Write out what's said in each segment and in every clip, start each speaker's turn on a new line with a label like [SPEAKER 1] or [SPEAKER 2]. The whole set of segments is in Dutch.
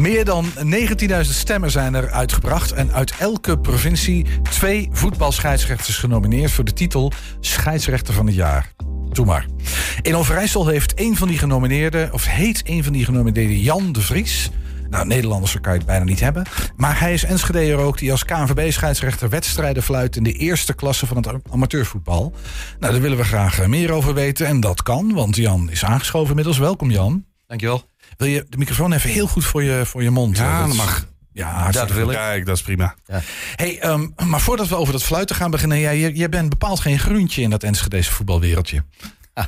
[SPEAKER 1] Meer dan 19.000 stemmen zijn er uitgebracht. En uit elke provincie twee voetbalscheidsrechters genomineerd voor de titel Scheidsrechter van het jaar. Doe maar. In Overijssel heeft een van die genomineerden, of heet een van die genomineerden Jan de Vries. Nou, Nederlanders kan je het bijna niet hebben. Maar hij is Enschedeer ook die als KNVB-scheidsrechter wedstrijden fluit in de eerste klasse van het amateurvoetbal. Nou, daar willen we graag meer over weten. En dat kan, want Jan is aangeschoven inmiddels. Welkom Jan.
[SPEAKER 2] Dankjewel.
[SPEAKER 1] Wil je de microfoon even heel goed voor je, voor je mond?
[SPEAKER 2] Ja, dat mag.
[SPEAKER 1] Ja,
[SPEAKER 2] dat wil ik.
[SPEAKER 3] Kijk, dat is prima. Ja.
[SPEAKER 1] Hey, um, maar voordat we over dat fluiten gaan beginnen, jij, jij, bent bepaald geen groentje in dat Enschedeze voetbalwereldje.
[SPEAKER 2] Ah.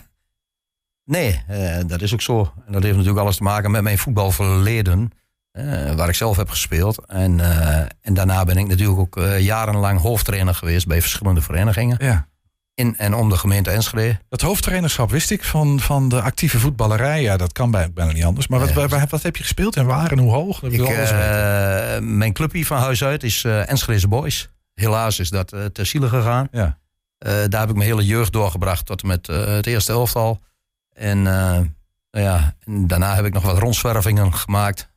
[SPEAKER 2] Nee, uh, dat is ook zo. En dat heeft natuurlijk alles te maken met mijn voetbalverleden, uh, waar ik zelf heb gespeeld. En, uh, en daarna ben ik natuurlijk ook jarenlang hoofdtrainer geweest bij verschillende verenigingen.
[SPEAKER 1] Ja
[SPEAKER 2] in en om de gemeente Enschede.
[SPEAKER 1] Dat hoofdtrainerschap wist ik van, van de actieve voetballerij. Ja, dat kan bijna niet anders. Maar wat, ja. wat, wat, heb je gespeeld en waar en hoe hoog?
[SPEAKER 2] Ik, uh, mijn clubje van huis uit is uh, Enschede Boys. Helaas is dat uh, ter ziele gegaan.
[SPEAKER 1] Ja.
[SPEAKER 2] daar heb ik mijn hele jeugd doorgebracht tot en met het eerste elftal. En, nou ja, en daarna heb ik nog wat rondzwervingen gemaakt.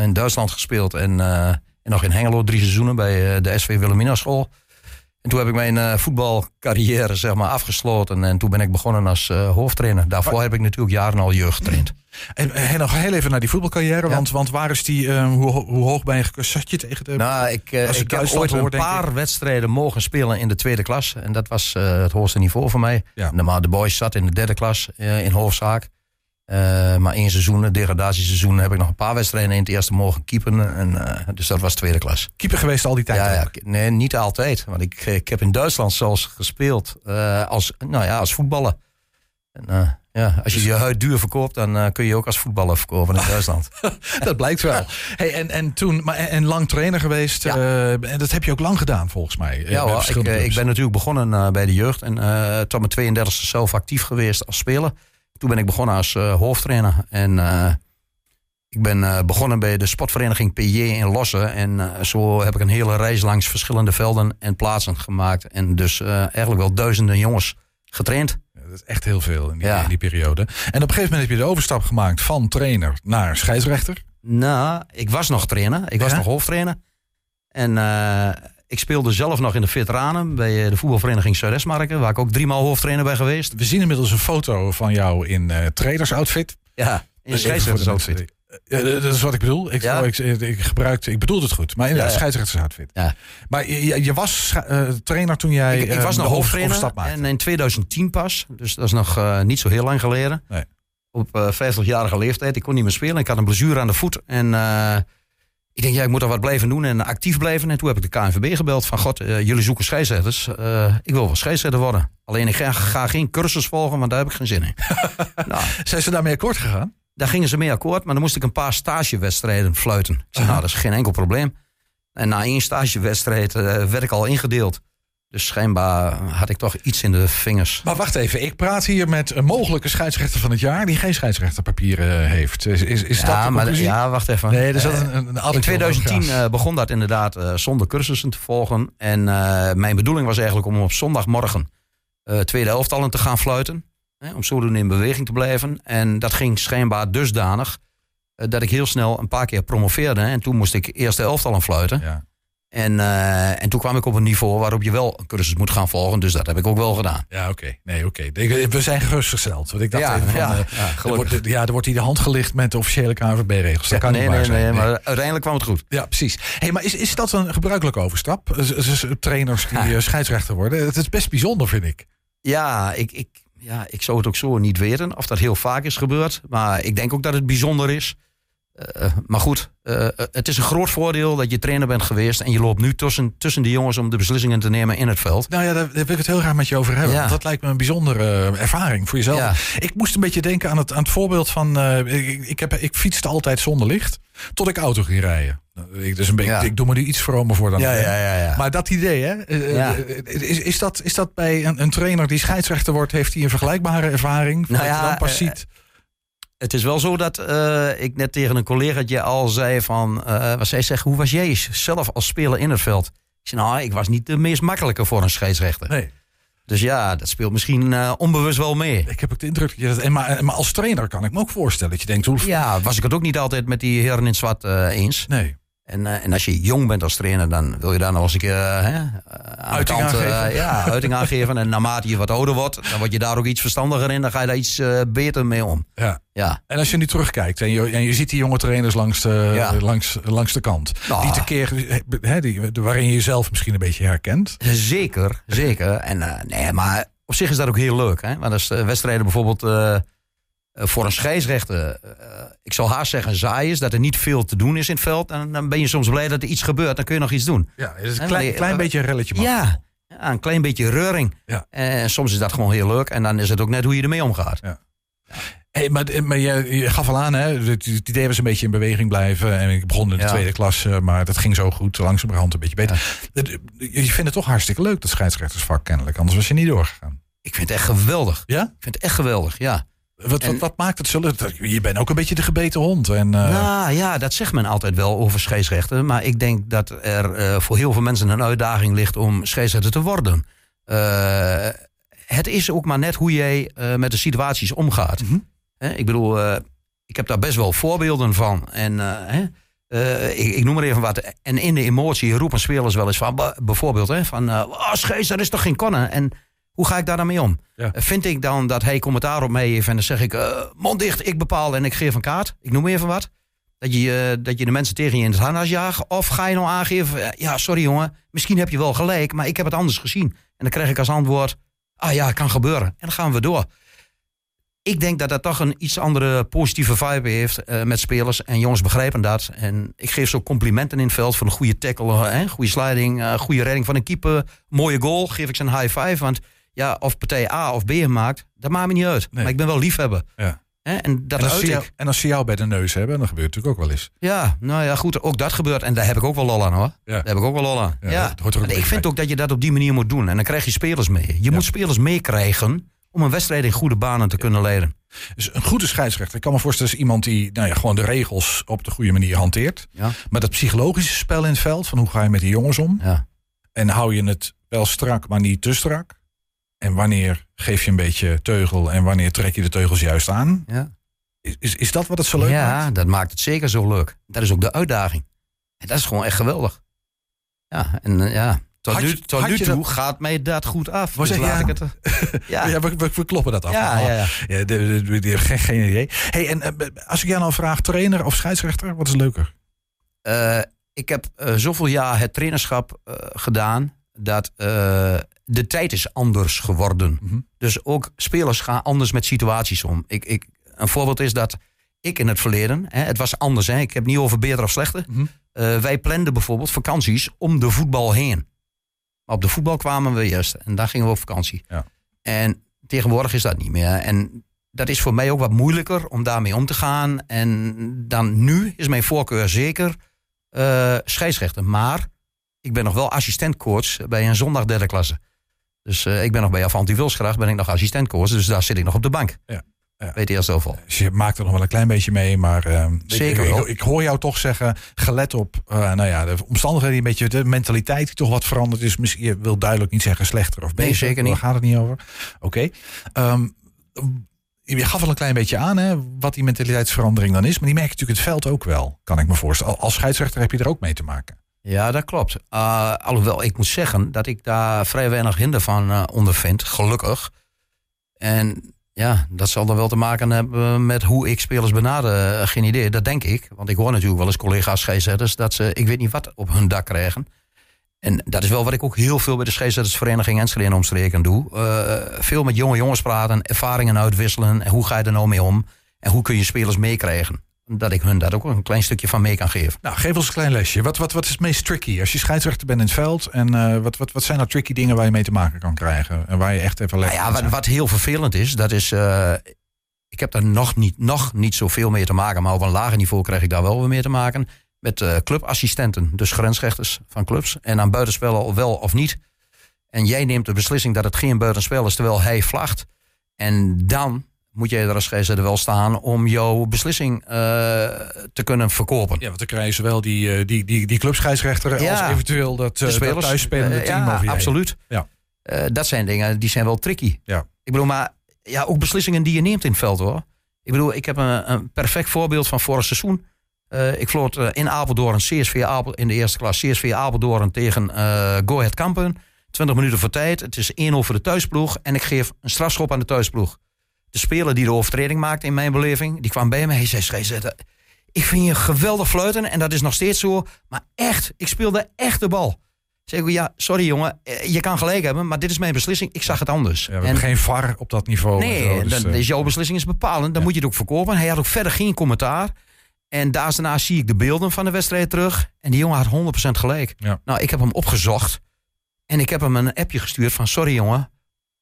[SPEAKER 2] in Duitsland gespeeld en, en nog in Hengelo drie seizoenen bij de SV Wilhelmina school. En toen heb ik mijn uh, voetbalcarrière zeg maar, afgesloten. En toen ben ik begonnen als uh, hoofdtrainer. Daarvoor heb ik natuurlijk jaren al jeugd getraind.
[SPEAKER 1] En, en nog heel even naar die voetbalcarrière. Ja. Want, want waar is die, uh, hoe, hoe, hoog ben je Zat je tegen de...
[SPEAKER 2] Nou, ik, ik heb ooit een paar wedstrijden mogen spelen in de tweede klas. En dat was het hoogste niveau voor mij.
[SPEAKER 1] Ja.
[SPEAKER 2] Maar de boys zat in de derde klas in Hoofdzaak. Uh, maar één seizoen, een degradatieseizoen, heb ik nog een paar wedstrijden in het eerste mogen keepen. En, uh, dus dat was tweede klas.
[SPEAKER 1] Keeper geweest al die tijd?
[SPEAKER 2] Ja, ja nee, niet altijd. Want ik, ik heb in Duitsland zelfs gespeeld uh, als, nou ja, als voetballer. En, ja, als je dus... je huid duur verkoopt, dan kun je ook als voetballer verkopen in Duitsland.
[SPEAKER 1] dat blijkt wel. Hey, en, en toen, maar, en lang trainer geweest. Ja. en dat heb je ook lang gedaan, volgens mij.
[SPEAKER 2] Ja, hoor, ik, ik, ben natuurlijk begonnen bij de jeugd. En tot mijn 32e zelf actief geweest als speler. Toen ben ik begonnen als uh, hoofdtrainer. En uh, ik ben uh, begonnen bij de sportvereniging PJ in Lossen. En zo heb ik een hele reis langs verschillende velden en plaatsen gemaakt. En dus eigenlijk wel duizenden jongens getraind.
[SPEAKER 1] Dat is echt heel veel in die, ja. in die, periode. En op een gegeven moment heb je de overstap gemaakt van trainer naar scheidsrechter.
[SPEAKER 2] Nou, ik was nog trainer. Ik was nog hoofdtrainer. En ik speelde zelf nog in de veteranen bij de voetbalvereniging Zuidestmarken, waar ik ook driemaal hoofdtrainer ben geweest.
[SPEAKER 1] We zien inmiddels een foto van jou in uh, trainersoutfit.
[SPEAKER 2] Ja, in scheidsrechtersoutfit.
[SPEAKER 1] Ja, dat is wat ik bedoel. Ik, ja. ik, ik, gebruikte, ik bedoelde het goed, maar in ja, scheidsrechtersoutfit.
[SPEAKER 2] Ja.
[SPEAKER 1] Maar je, je was uh, trainer toen jij.
[SPEAKER 2] Ik, ik was
[SPEAKER 1] uh,
[SPEAKER 2] nog hoofdtrainer en in 2010 pas, dus dat is nog uh, niet zo heel lang geleden.
[SPEAKER 1] Nee.
[SPEAKER 2] Op 50-jarige leeftijd. Ik kon niet meer spelen. Ik had een blessure aan de voet en ik denk, ja, ik moet er wat blijven doen en actief blijven. En toen heb ik de KNVB gebeld van, god, uh, jullie zoeken scheidsrechters. Uh, ik wil wel scheidsrechter worden. Alleen ik ga, ga, geen cursus volgen, want daar heb ik geen zin in.
[SPEAKER 1] nou, Zijn ze daarmee akkoord gegaan?
[SPEAKER 2] Daar gingen ze mee akkoord, maar dan moest ik een paar stagewedstrijden fluiten. Ik zei, uh -huh. nou, dat is geen enkel probleem. En na één stagewedstrijd uh, werd ik al ingedeeld. Dus schijnbaar had ik toch iets in de vingers.
[SPEAKER 1] Maar wacht even, ik praat hier met een mogelijke scheidsrechter van het jaar... die geen scheidsrechterpapieren heeft. Is, is, is
[SPEAKER 2] ja,
[SPEAKER 1] dat
[SPEAKER 2] maar, Ja, wacht even.
[SPEAKER 1] Nee, een, een, een
[SPEAKER 2] in 2010 uh, begon dat inderdaad uh, zonder cursussen te volgen. En uh, mijn bedoeling was eigenlijk om op zondagmorgen... tweede elftallen te gaan fluiten. Hè, om zodoende in beweging te blijven. En dat ging schijnbaar dusdanig... dat ik heel snel een paar keer promoveerde. En toen moest ik eerste elftallen fluiten.
[SPEAKER 1] Ja.
[SPEAKER 2] En, uh, en toen kwam ik op een niveau waarop je wel een cursus moet gaan volgen. Dus dat heb ik ook wel gedaan.
[SPEAKER 1] Ja, oké. Okay. Nee, oké. Okay. We zijn gerustgesteld. Want ik dacht
[SPEAKER 2] ja,
[SPEAKER 1] even van,
[SPEAKER 2] ja,
[SPEAKER 1] uh,
[SPEAKER 2] ja,
[SPEAKER 1] er, wordt, ja, er wordt hier de hand gelicht met de officiële KNVB-regels. Dat kan
[SPEAKER 2] nee,
[SPEAKER 1] niet waar
[SPEAKER 2] nee,
[SPEAKER 1] zijn.
[SPEAKER 2] nee, maar uiteindelijk kwam het goed.
[SPEAKER 1] Ja, precies. Hey, maar is, is dat een gebruikelijke overstap? Z z trainers die scheidsrechter worden. Het is best bijzonder, vind ik.
[SPEAKER 2] Ja, ik, ik, ja, ik zou het ook zo niet weten of dat heel vaak is gebeurd. Maar ik denk ook dat het bijzonder is. Uh, maar goed, uh, het is een groot voordeel dat je trainer bent geweest. En je loopt nu tussen, tussen de jongens om de beslissingen te nemen in het veld.
[SPEAKER 1] Nou ja, daar, daar wil ik het heel graag met je over hebben.
[SPEAKER 2] Ja.
[SPEAKER 1] Want dat lijkt me een bijzondere ervaring voor jezelf.
[SPEAKER 2] Ja.
[SPEAKER 1] Ik moest een beetje denken aan het, aan het voorbeeld van. Uh, ik, ik, heb, ik fietste altijd zonder licht. Tot ik auto ging rijden. Ik, dus een beetje,
[SPEAKER 2] Ja.
[SPEAKER 1] ik doe me nu iets vromer voor dan.
[SPEAKER 2] Ja, ja.
[SPEAKER 1] Maar dat idee, hè? eh, eh, Is, is, dat, is dat bij een, een trainer die scheidsrechter wordt, heeft hij een vergelijkbare ervaring?
[SPEAKER 2] Nou ja,
[SPEAKER 1] dan pas
[SPEAKER 2] eh,
[SPEAKER 1] ziet.
[SPEAKER 2] Het is wel zo dat eh, ik net tegen een collegaatje al zei van... eh, wat zij zegt, hoe was jij zelf als speler in het veld? Ik zei, nou, ik was niet de meest makkelijke voor een scheidsrechter.
[SPEAKER 1] Nee.
[SPEAKER 2] Dus ja, dat speelt misschien uh, onbewust wel mee.
[SPEAKER 1] Ik heb ook de indruk dat je dat. En maar, maar als trainer kan ik me ook voorstellen dat je denkt. Hoe...
[SPEAKER 2] Ja, was ik het ook niet altijd met die heren in het zwart eens.
[SPEAKER 1] Nee.
[SPEAKER 2] En, uh, en als je jong bent als trainer, dan wil je daar nog eens een keer uh, hè, aan
[SPEAKER 1] uiting
[SPEAKER 2] de kant,
[SPEAKER 1] aangeven.
[SPEAKER 2] ja, uiting aangeven. En naarmate je wat ouder wordt, dan word je daar ook iets verstandiger in. Dan ga je daar iets beter mee om.
[SPEAKER 1] Ja.
[SPEAKER 2] ja.
[SPEAKER 1] En als je nu terugkijkt en je, en je ziet die jonge trainers langs de,
[SPEAKER 2] Ja.
[SPEAKER 1] langs, langs de kant.
[SPEAKER 2] Nou.
[SPEAKER 1] Die te keer, hè, die, waarin je jezelf misschien een beetje herkent.
[SPEAKER 2] Zeker, zeker. En eh, nee, maar op zich is dat ook heel leuk. Hè? Want als eh, wedstrijden bijvoorbeeld eh, eh, voor een scheidsrechter, eh, ik zal haast zeggen, saai is, dat er niet veel te doen is in het veld. En dan ben je soms blij dat er iets gebeurt, dan kun je nog iets doen.
[SPEAKER 1] Ja, het is een klein, beetje een relletje.
[SPEAKER 2] Ja, ja, een klein beetje reuring.
[SPEAKER 1] Ja.
[SPEAKER 2] En soms is dat gewoon heel leuk. En dan is het ook net hoe je ermee omgaat.
[SPEAKER 1] Hey, maar maar je, je gaf al aan, hè, het, het idee was een beetje in beweging blijven. En ik begon in de
[SPEAKER 2] Ja.
[SPEAKER 1] tweede klas, eh, maar dat ging zo goed, langzamerhand een beetje beter. Je vindt het toch hartstikke leuk, dat scheidsrechtersvak kennelijk. Anders was je niet doorgegaan.
[SPEAKER 2] Ik vind het echt geweldig.
[SPEAKER 1] Ja?
[SPEAKER 2] Ik vind het echt geweldig, ja.
[SPEAKER 1] Wat,
[SPEAKER 2] En-
[SPEAKER 1] wat, wat maakt het zo? Je bent ook een beetje de gebeten hond. En, eh,
[SPEAKER 2] Nou ja, dat zegt men altijd wel over scheidsrechten. Maar ik denk dat er eh, voor heel veel mensen een uitdaging ligt om scheidsrechter te worden. Eh, het is ook maar net hoe jij met de situaties omgaat.
[SPEAKER 1] Mhm.
[SPEAKER 2] Ik bedoel, ik heb daar best wel voorbeelden van. En hè, ik, ik noem maar even wat. En in de emotie roepen spelers wel eens van, bijvoorbeeld, hè, van, oh, scheids, dat is toch geen konnen? En hoe ga ik daar dan mee om?
[SPEAKER 1] Ja.
[SPEAKER 2] Eh, Vind ik dan dat hij commentaar op mij heeft en dan zeg ik, eh, mond dicht, ik bepaal en ik geef een kaart. Ik noem even wat. Dat je, eh, dat je de mensen tegen je in het harnas jaagt. Of ga je nou aangeven, ja, sorry jongen, misschien heb je wel gelijk, maar ik heb het anders gezien. En dan krijg ik als antwoord, ah ja, kan gebeuren. En dan gaan we door. Ik denk dat dat toch een iets andere positieve vibe heeft met spelers. En jongens begrijpen dat. En ik geef zo complimenten in het veld voor een goede tackle, hè, goede sliding, goede redding van een keeper. Mooie goal, geef ik ze een high five. Want ja, of partij A of B maakt, dat maakt me niet uit.
[SPEAKER 1] Nee.
[SPEAKER 2] Maar ik ben wel liefhebber.
[SPEAKER 1] Ja.
[SPEAKER 2] En dat
[SPEAKER 1] en, als jou, en als ze jou bij de neus hebben, dan gebeurt het natuurlijk ook wel eens.
[SPEAKER 2] Ja, nou ja, goed, ook dat gebeurt. En daar heb ik ook wel lol aan hoor.
[SPEAKER 1] Ja.
[SPEAKER 2] Daar heb ik ook wel lol aan.
[SPEAKER 1] Ja,
[SPEAKER 2] Ja,
[SPEAKER 1] dat hoort er ook
[SPEAKER 2] ik vind ook dat je dat op die manier moet doen. En dan krijg je spelers mee. Je moet spelers meekrijgen om een wedstrijd in goede banen te kunnen leiden.
[SPEAKER 1] Dus een goede scheidsrechter, ik kan me voorstellen, is iemand die nou ja, gewoon de regels op de goede manier hanteert.
[SPEAKER 2] Ja.
[SPEAKER 1] Maar dat psychologische spel in het veld, van hoe ga je met die jongens om?
[SPEAKER 2] Ja.
[SPEAKER 1] En hou je het wel strak, maar niet te strak? En wanneer geef je een beetje teugel en wanneer trek je de teugels juist aan?
[SPEAKER 2] Ja.
[SPEAKER 1] Is, is, is dat wat het zo leuk
[SPEAKER 2] ja,
[SPEAKER 1] maakt?
[SPEAKER 2] dat maakt het zeker zo leuk. Dat is ook de uitdaging. En dat is gewoon echt geweldig. Ja, en eh, ja, tot
[SPEAKER 1] Had
[SPEAKER 2] nu, tot nu toe
[SPEAKER 1] dat-
[SPEAKER 2] gaat mij dat goed af.
[SPEAKER 1] Was
[SPEAKER 2] dus laat
[SPEAKER 1] ja.
[SPEAKER 2] ik het... er- ja,
[SPEAKER 1] Ja, we, we, we kloppen dat af.
[SPEAKER 2] ja, ja, ja.
[SPEAKER 1] Ja, de, de, de- de- geen, geen idee. Hey, en eh, als ik jou nou vraag, trainer of scheidsrechter, wat is leuker?
[SPEAKER 2] Eh, ik heb eh, zoveel jaar het trainerschap eh, gedaan dat eh, de tijd is anders geworden.
[SPEAKER 1] Mhm.
[SPEAKER 2] Dus ook spelers gaan anders met situaties om. Ik, ik, een voorbeeld is dat ik in het verleden, hè, het was anders, hè, ik heb niet over beter of slechter.
[SPEAKER 1] Mhm.
[SPEAKER 2] Eh, wij planden bijvoorbeeld vakanties om de voetbal heen. Maar op de voetbal kwamen we eerst en daar gingen we op vakantie.
[SPEAKER 1] Ja.
[SPEAKER 2] En tegenwoordig is dat niet meer. En dat is voor mij ook wat moeilijker om daarmee om te gaan. En dan nu is mijn voorkeur zeker eh scheidsrechter. Maar ik ben nog wel assistentcoach bij een zondag derde klasse. Dus eh, ik ben nog bij Avanti Wilsgracht, ben ik nog assistentcoach. Dus daar zit ik nog op de bank.
[SPEAKER 1] Ja, ja.
[SPEAKER 2] Weet je zoveel.
[SPEAKER 1] Dus je maakt er nog wel een klein beetje mee, maar eh,
[SPEAKER 2] Zeker
[SPEAKER 1] ik, ik,
[SPEAKER 2] wel.
[SPEAKER 1] ik hoor jou toch zeggen, gelet op eh, nou ja, de omstandigheden, die een beetje de mentaliteit die toch wat veranderd is. Misschien, je wil duidelijk niet zeggen slechter of beter.
[SPEAKER 2] Nee, zeker niet.
[SPEAKER 1] Daar gaat het niet over. Oké. Ehm, je gaf al een klein beetje aan hè, wat die mentaliteitsverandering dan is, maar die merk je natuurlijk het veld ook wel, kan ik me voorstellen. Als scheidsrechter heb je er ook mee te maken.
[SPEAKER 2] Ja, dat klopt. Uh, alhoewel, ik moet zeggen dat ik daar vrij weinig hinder van uh, ondervind, gelukkig. En ja, dat zal dan wel te maken hebben met hoe ik spelers benader. Uh, geen idee, dat denk ik. Want ik hoor natuurlijk wel eens collega's scheidsrechters dat ze, ik weet niet wat, op hun dak krijgen. En dat is wel wat ik ook heel veel bij de scheidsrechtersvereniging Enschede en omstreken doe. Veel met jonge jongens praten, ervaringen uitwisselen. En hoe ga je er nou mee om? En hoe kun je spelers meekrijgen? Dat ik hun daar ook een klein stukje van mee kan geven.
[SPEAKER 1] Nou, geef ons een klein lesje. Wat, wat, wat is het meest tricky? Als je scheidsrechter bent in het veld. En uh, wat, wat, wat zijn nou tricky dingen waar je mee te maken kan krijgen? En waar je echt even
[SPEAKER 2] nou ja, wat, wat, heel vervelend is, dat is. Uh, ik heb daar nog niet, nog niet zoveel mee te maken. Maar op een lager niveau krijg ik daar wel weer mee te maken. Met uh, clubassistenten, dus grensrechters van clubs. En aan buitenspel wel of niet. En jij neemt de beslissing dat het geen buitenspel is, terwijl hij vlagt. En dan moet jij er als scheidsrechter wel staan om jouw beslissing uh, te kunnen verkopen.
[SPEAKER 1] Ja, want dan krijg je zowel die, die, die, die clubscheidsrechter ja. als eventueel dat, uh, dat thuisspelende team
[SPEAKER 2] ja, absoluut.
[SPEAKER 1] Ja.
[SPEAKER 2] Eh, dat zijn dingen die zijn wel tricky.
[SPEAKER 1] Ja.
[SPEAKER 2] Ik bedoel, maar ja, ook beslissingen die je neemt in het veld hoor. Ik bedoel, ik heb een, een perfect voorbeeld van vorig seizoen. Eh, ik vloot eh, in Apeldoorn CSV Apel, in de eerste klas CSV Apeldoorn tegen eh Go Ahead Kampen. 20 minuten voor tijd. Het is 1-0 voor de thuisploeg. En ik geef een strafschop aan de thuisploeg. De speler die de overtreding maakte in mijn beleving, die kwam bij me. Hij zei, scheidsrechter, ik vind je geweldig fluiten. En dat is nog steeds zo. Maar echt, ik speelde echt de bal. Zeg ik, ja, sorry jongen, eh, je kan gelijk hebben, maar dit is mijn beslissing. Ik zag het anders.
[SPEAKER 1] Ja, we hebben geen VAR op dat niveau.
[SPEAKER 2] Nee,
[SPEAKER 1] zo, dus,
[SPEAKER 2] dan
[SPEAKER 1] eh,
[SPEAKER 2] is jouw beslissing is bepalend. Dan moet je het ook verkopen. Hij had ook verder geen commentaar. En daarna zie ik de beelden van de wedstrijd terug. En die jongen had 100% gelijk.
[SPEAKER 1] Ja.
[SPEAKER 2] Nou, ik heb hem opgezocht. En ik heb hem een appje gestuurd van... Sorry jongen,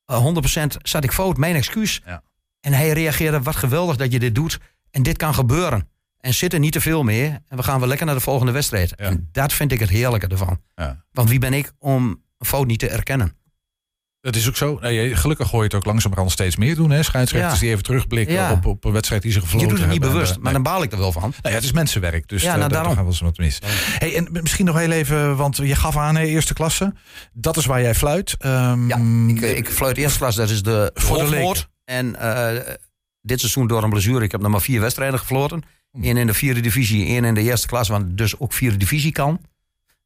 [SPEAKER 2] eh, 100% zat ik fout. Mijn excuus.
[SPEAKER 1] Ja.
[SPEAKER 2] En hij reageerde, wat geweldig dat je dit doet. En dit kan gebeuren. En zit er niet te veel meer. En we gaan weer lekker naar de volgende wedstrijd.
[SPEAKER 1] Ja.
[SPEAKER 2] En dat vind ik het heerlijke ervan.
[SPEAKER 1] ja.
[SPEAKER 2] Want wie ben ik om een fout niet te erkennen?
[SPEAKER 1] Dat is ook zo. Nee, gelukkig gooi je het ook langzamerhand steeds meer doen. Hè? Scheidsrechters
[SPEAKER 2] Ja.
[SPEAKER 1] die even terugblikken
[SPEAKER 2] Ja.
[SPEAKER 1] op, op een wedstrijd die ze
[SPEAKER 2] Je
[SPEAKER 1] gefloten
[SPEAKER 2] doet het niet
[SPEAKER 1] hebben.
[SPEAKER 2] bewust,
[SPEAKER 1] En,
[SPEAKER 2] maar
[SPEAKER 1] eh,
[SPEAKER 2] dan baal ik er wel van.
[SPEAKER 1] Nou ja, het is mensenwerk, dus
[SPEAKER 2] Ja,
[SPEAKER 1] eh,
[SPEAKER 2] nou,
[SPEAKER 1] daar, daar
[SPEAKER 2] daarom.
[SPEAKER 1] gaan we eens wat mis. Hey, en misschien nog heel even, want je gaf aan hè, eerste klasse. Dat is waar jij fluit. Ehm,
[SPEAKER 2] Ja, ik, eh, ik fluit eerste klas, dat is de
[SPEAKER 1] Voor de.
[SPEAKER 2] En eh, dit seizoen door een blessure, ik heb nog maar vier wedstrijden gefloten. Eén in de vierde divisie, één in de eerste klas, want dus ook vierde divisie kan.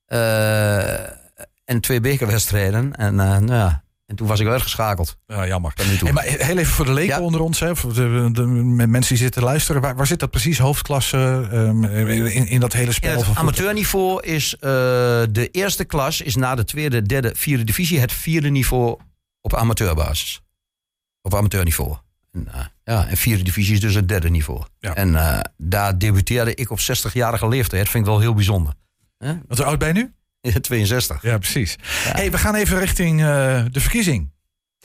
[SPEAKER 2] Eh, en twee bekerwedstrijden. En, eh, nou ja, en toen was ik uitgeschakeld.
[SPEAKER 1] ja, jammer. Hey, maar heel even voor de leken
[SPEAKER 2] Ja.
[SPEAKER 1] onder ons, hè, voor de, mensen die zitten luisteren. Waar, waar zit dat precies, hoofdklasse, ehm, in, in dat hele spel?
[SPEAKER 2] het amateurniveau is de eerste klas is na de tweede, derde, vierde divisie het vierde niveau op amateurbasis. Op amateurniveau. En, eh, ja, en vierde divisie is dus het derde niveau.
[SPEAKER 1] Ja.
[SPEAKER 2] En eh, daar debuteerde ik op 60-jarige leeftijd. Vind ik wel heel bijzonder.
[SPEAKER 1] Want hoe oud ben je nu?
[SPEAKER 2] 62.
[SPEAKER 1] Ja, precies. Hey, we gaan even richting eh, de verkiezing.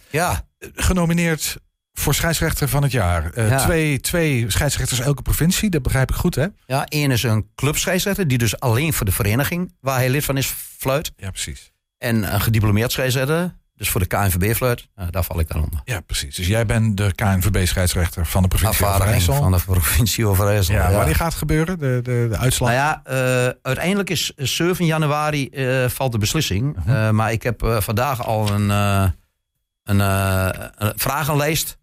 [SPEAKER 2] Ja,
[SPEAKER 1] Genomineerd voor scheidsrechter van het jaar.
[SPEAKER 2] Ja.
[SPEAKER 1] twee, twee scheidsrechters elke provincie, dat begrijp ik goed, hè?
[SPEAKER 2] ja, één is een clubscheidsrechter die dus alleen voor de vereniging waar hij lid van is fluit.
[SPEAKER 1] Ja, precies.
[SPEAKER 2] En een gediplomeerd scheidsrechter, dus voor de KNVB fluit. Nou, daar val ik dan onder.
[SPEAKER 1] Ja, precies. Dus jij bent de KNVB-scheidsrechter van de provincie Overijssel.
[SPEAKER 2] van de provincie Overijssel.
[SPEAKER 1] Ja, wanneer gaat het gebeuren, de, de, de uitslag?
[SPEAKER 2] Nou ja, eh, uiteindelijk is 7 januari eh, valt de beslissing.
[SPEAKER 1] Mhm.
[SPEAKER 2] Eh, maar ik heb eh, vandaag al een, eh, een, eh, een vragenlijst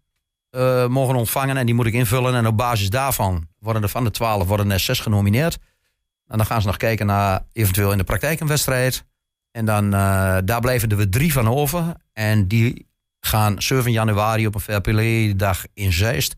[SPEAKER 2] eh, mogen ontvangen. En die moet ik invullen. En op basis daarvan worden er van de 12 worden er 6 genomineerd. En dan gaan ze nog kijken naar eventueel in de praktijk een wedstrijd. En dan eh, daar blijven er weer drie van over. En die gaan 7 januari op een fair play dag in Zeist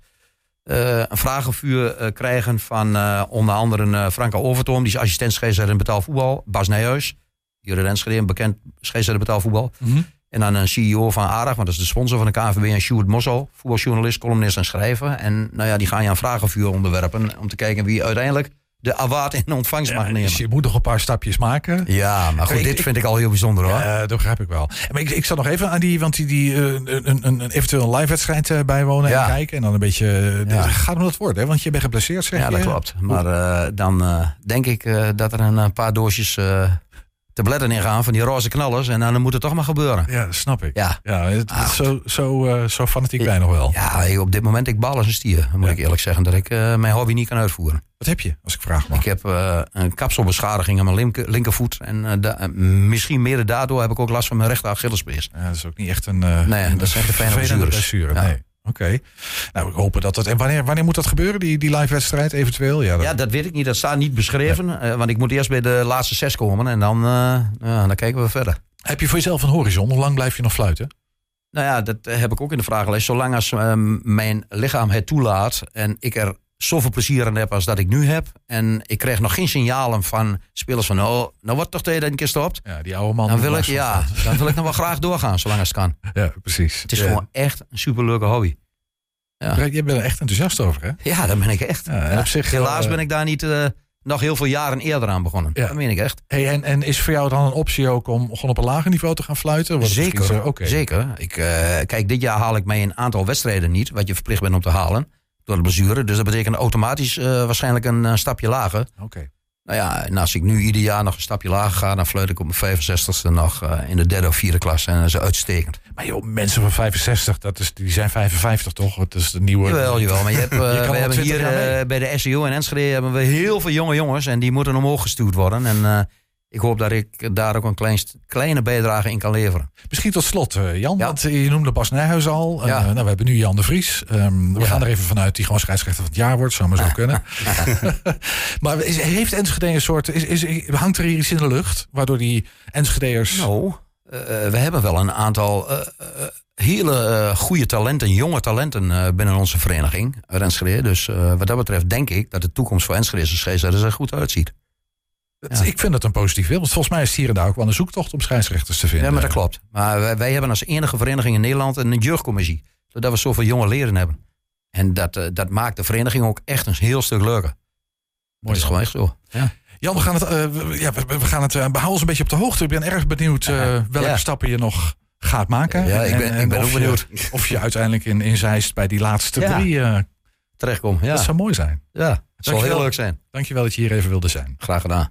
[SPEAKER 2] eh, een vragenvuur eh, krijgen van onder andere Franka Overtoom, die is assistent scheidsrechter in betaalvoetbal. Bas Nijhuis, Jure Renschede, een bekend scheidsrechter in betaalvoetbal.
[SPEAKER 1] Mhm.
[SPEAKER 2] En dan een CEO van ARAG, want dat is de sponsor van de KNVB, en Sjoerd Mossel, voetbaljournalist, columnist en schrijver. En nou ja, die gaan je aan vragenvuur onderwerpen om te kijken wie uiteindelijk de award in ontvangst mag
[SPEAKER 1] Ja,
[SPEAKER 2] nemen.
[SPEAKER 1] dus je moet nog een paar stapjes maken.
[SPEAKER 2] Ja, maar goed,
[SPEAKER 1] Ik-
[SPEAKER 2] dit vind ik al heel bijzonder hoor.
[SPEAKER 1] Eh, dat begrijp ik wel. Maar ik, ik zat nog even aan die, want die, die eh, een, een, een eventueel live wedstrijd eh, bijwonen
[SPEAKER 2] Ja.
[SPEAKER 1] en kijken. En dan een beetje, eh,
[SPEAKER 2] Ja.
[SPEAKER 1] gaat om dat worden, hè? want je bent geblesseerd, zeg
[SPEAKER 2] Ja,
[SPEAKER 1] je?
[SPEAKER 2] dat klopt. Maar dan denk ik dat er een, paar doosjes tabletten in gaan van die roze knallers. En dan moet het toch maar gebeuren.
[SPEAKER 1] Ja, dat snap ik.
[SPEAKER 2] Ja.
[SPEAKER 1] Ja, het,
[SPEAKER 2] Ah,
[SPEAKER 1] zo, zo, eh, zo fanatiek ben je nog wel.
[SPEAKER 2] Ja, op dit moment ik bal als een stier. Dan moet
[SPEAKER 1] Ja.
[SPEAKER 2] ik eerlijk zeggen dat ik eh, mijn hobby niet kan uitvoeren.
[SPEAKER 1] Wat heb je, als ik vraag mag?
[SPEAKER 2] Ik heb eh, een kapselbeschadiging aan mijn linker, linkervoet. En da- misschien mede daardoor heb ik ook last van mijn rechter Achillespees.
[SPEAKER 1] Ja, dat is ook niet echt een,
[SPEAKER 2] Nee,
[SPEAKER 1] een
[SPEAKER 2] dat zijn geen fijne
[SPEAKER 1] blessure.
[SPEAKER 2] Ja.
[SPEAKER 1] Nee. Oké. Nou, ik hoop dat dat. En wanneer, wanneer moet dat gebeuren, die, die live wedstrijd eventueel? Ja, dat-
[SPEAKER 2] Ja, dat weet ik niet. Dat staat niet beschreven. eh, want ik moet eerst bij de laatste zes komen. En dan, eh, ja, dan kijken we verder.
[SPEAKER 1] Heb je voor jezelf een horizon? Hoe lang blijf je nog fluiten?
[SPEAKER 2] Nou ja, dat heb ik ook in de vragenlijst. Zolang als eh, mijn lichaam het toelaat en ik er zoveel plezier aan heb als dat ik nu heb. En ik krijg nog geen signalen van spelers van, oh, nou wordt toch dat ik een keer stopt.
[SPEAKER 1] Ja, die oude man.
[SPEAKER 2] Dan wil ik, ja, dan wil ik nog wel graag doorgaan, zolang het kan.
[SPEAKER 1] Ja, precies.
[SPEAKER 2] Het is
[SPEAKER 1] ja.
[SPEAKER 2] gewoon echt een superleuke hobby. Ja.
[SPEAKER 1] Je bent er echt enthousiast over, hè?
[SPEAKER 2] Ja, daar ben ik echt.
[SPEAKER 1] Ja, op zich,
[SPEAKER 2] Helaas
[SPEAKER 1] eh,
[SPEAKER 2] ben ik daar niet eh, nog heel veel jaren eerder aan begonnen.
[SPEAKER 1] Ja.
[SPEAKER 2] Dat meen ik echt.
[SPEAKER 1] Hey, en, en is voor jou dan een optie ook om gewoon op een lager niveau te gaan fluiten?
[SPEAKER 2] Zeker.
[SPEAKER 1] zo- Oké.
[SPEAKER 2] Zeker. Ik, eh, kijk, dit jaar haal ik mij een aantal wedstrijden niet, wat je verplicht bent om te halen. Door de blessure. Dus dat betekent automatisch eh, waarschijnlijk een eh, stapje lager.
[SPEAKER 1] Oké.
[SPEAKER 2] Nou ja, en als ik nu ieder jaar nog een stapje lager ga, dan fluit ik op mijn 65ste nog eh, in de derde of vierde klas. En dat is uitstekend.
[SPEAKER 1] Maar joh, mensen van 65, dat is, die zijn 55 toch? Het is de nieuwe.
[SPEAKER 2] Jawel, jawel. Maar je hebt, we hebben
[SPEAKER 1] 20
[SPEAKER 2] hier bij de SEO in Enschede hebben we heel veel jonge jongens. En die moeten omhoog gestuurd worden. En ik hoop dat ik daar ook een klein, kleine bijdrage in kan leveren.
[SPEAKER 1] Misschien tot slot, uh, Jan.
[SPEAKER 2] Ja.
[SPEAKER 1] Want eh, je noemde Bas Nijhuis al. Uh,
[SPEAKER 2] Ja.
[SPEAKER 1] nou, we hebben nu Jan de Vries. Ehm, we
[SPEAKER 2] Ja.
[SPEAKER 1] gaan er even vanuit die gewoon scheidsrechter van het jaar wordt. Zou maar zo kunnen. maar is, heeft Enschede een soort... Is, is, hangt er hier iets in de lucht? Waardoor die Enschedeers...
[SPEAKER 2] Nou, eh, we hebben wel een aantal eh, eh, hele eh, goede talenten, jonge talenten eh, binnen onze vereniging Enschede. Dus eh, wat dat betreft denk ik dat de toekomst voor Enschede scheidsrechters er goed uitziet.
[SPEAKER 1] Het-
[SPEAKER 2] Ja.
[SPEAKER 1] Ik vind dat een positief beeld. Want volgens mij is het hier en daar ook wel een zoektocht om scheidsrechters te vinden.
[SPEAKER 2] Ja, maar dat klopt. Maar wij, wij hebben als enige vereniging in Nederland een jeugdcommissie. Zodat we zoveel jonge leren hebben. En dat, eh, dat maakt de vereniging ook echt een heel stuk leuker. Dat is gewoon echt zo. Ja.
[SPEAKER 1] Jan, we gaan het, eh, ja, we, we gaan het uh, behouden ons een beetje op de hoogte. Ik ben erg benieuwd welke
[SPEAKER 2] Ja.
[SPEAKER 1] stappen je nog gaat maken.
[SPEAKER 2] Ja, ik
[SPEAKER 1] En-
[SPEAKER 2] ben-
[SPEAKER 1] en
[SPEAKER 2] ik ben ook
[SPEAKER 1] je-
[SPEAKER 2] benieuwd.
[SPEAKER 1] of je uiteindelijk in, in Zeist bij die laatste
[SPEAKER 2] Ja.
[SPEAKER 1] drie... eh,
[SPEAKER 2] Terechtkom. Ja.
[SPEAKER 1] Dat zou mooi zijn.
[SPEAKER 2] ja. Het zal heel leuk zijn.
[SPEAKER 1] Dankjewel dat je hier even wilde zijn.
[SPEAKER 2] Graag gedaan.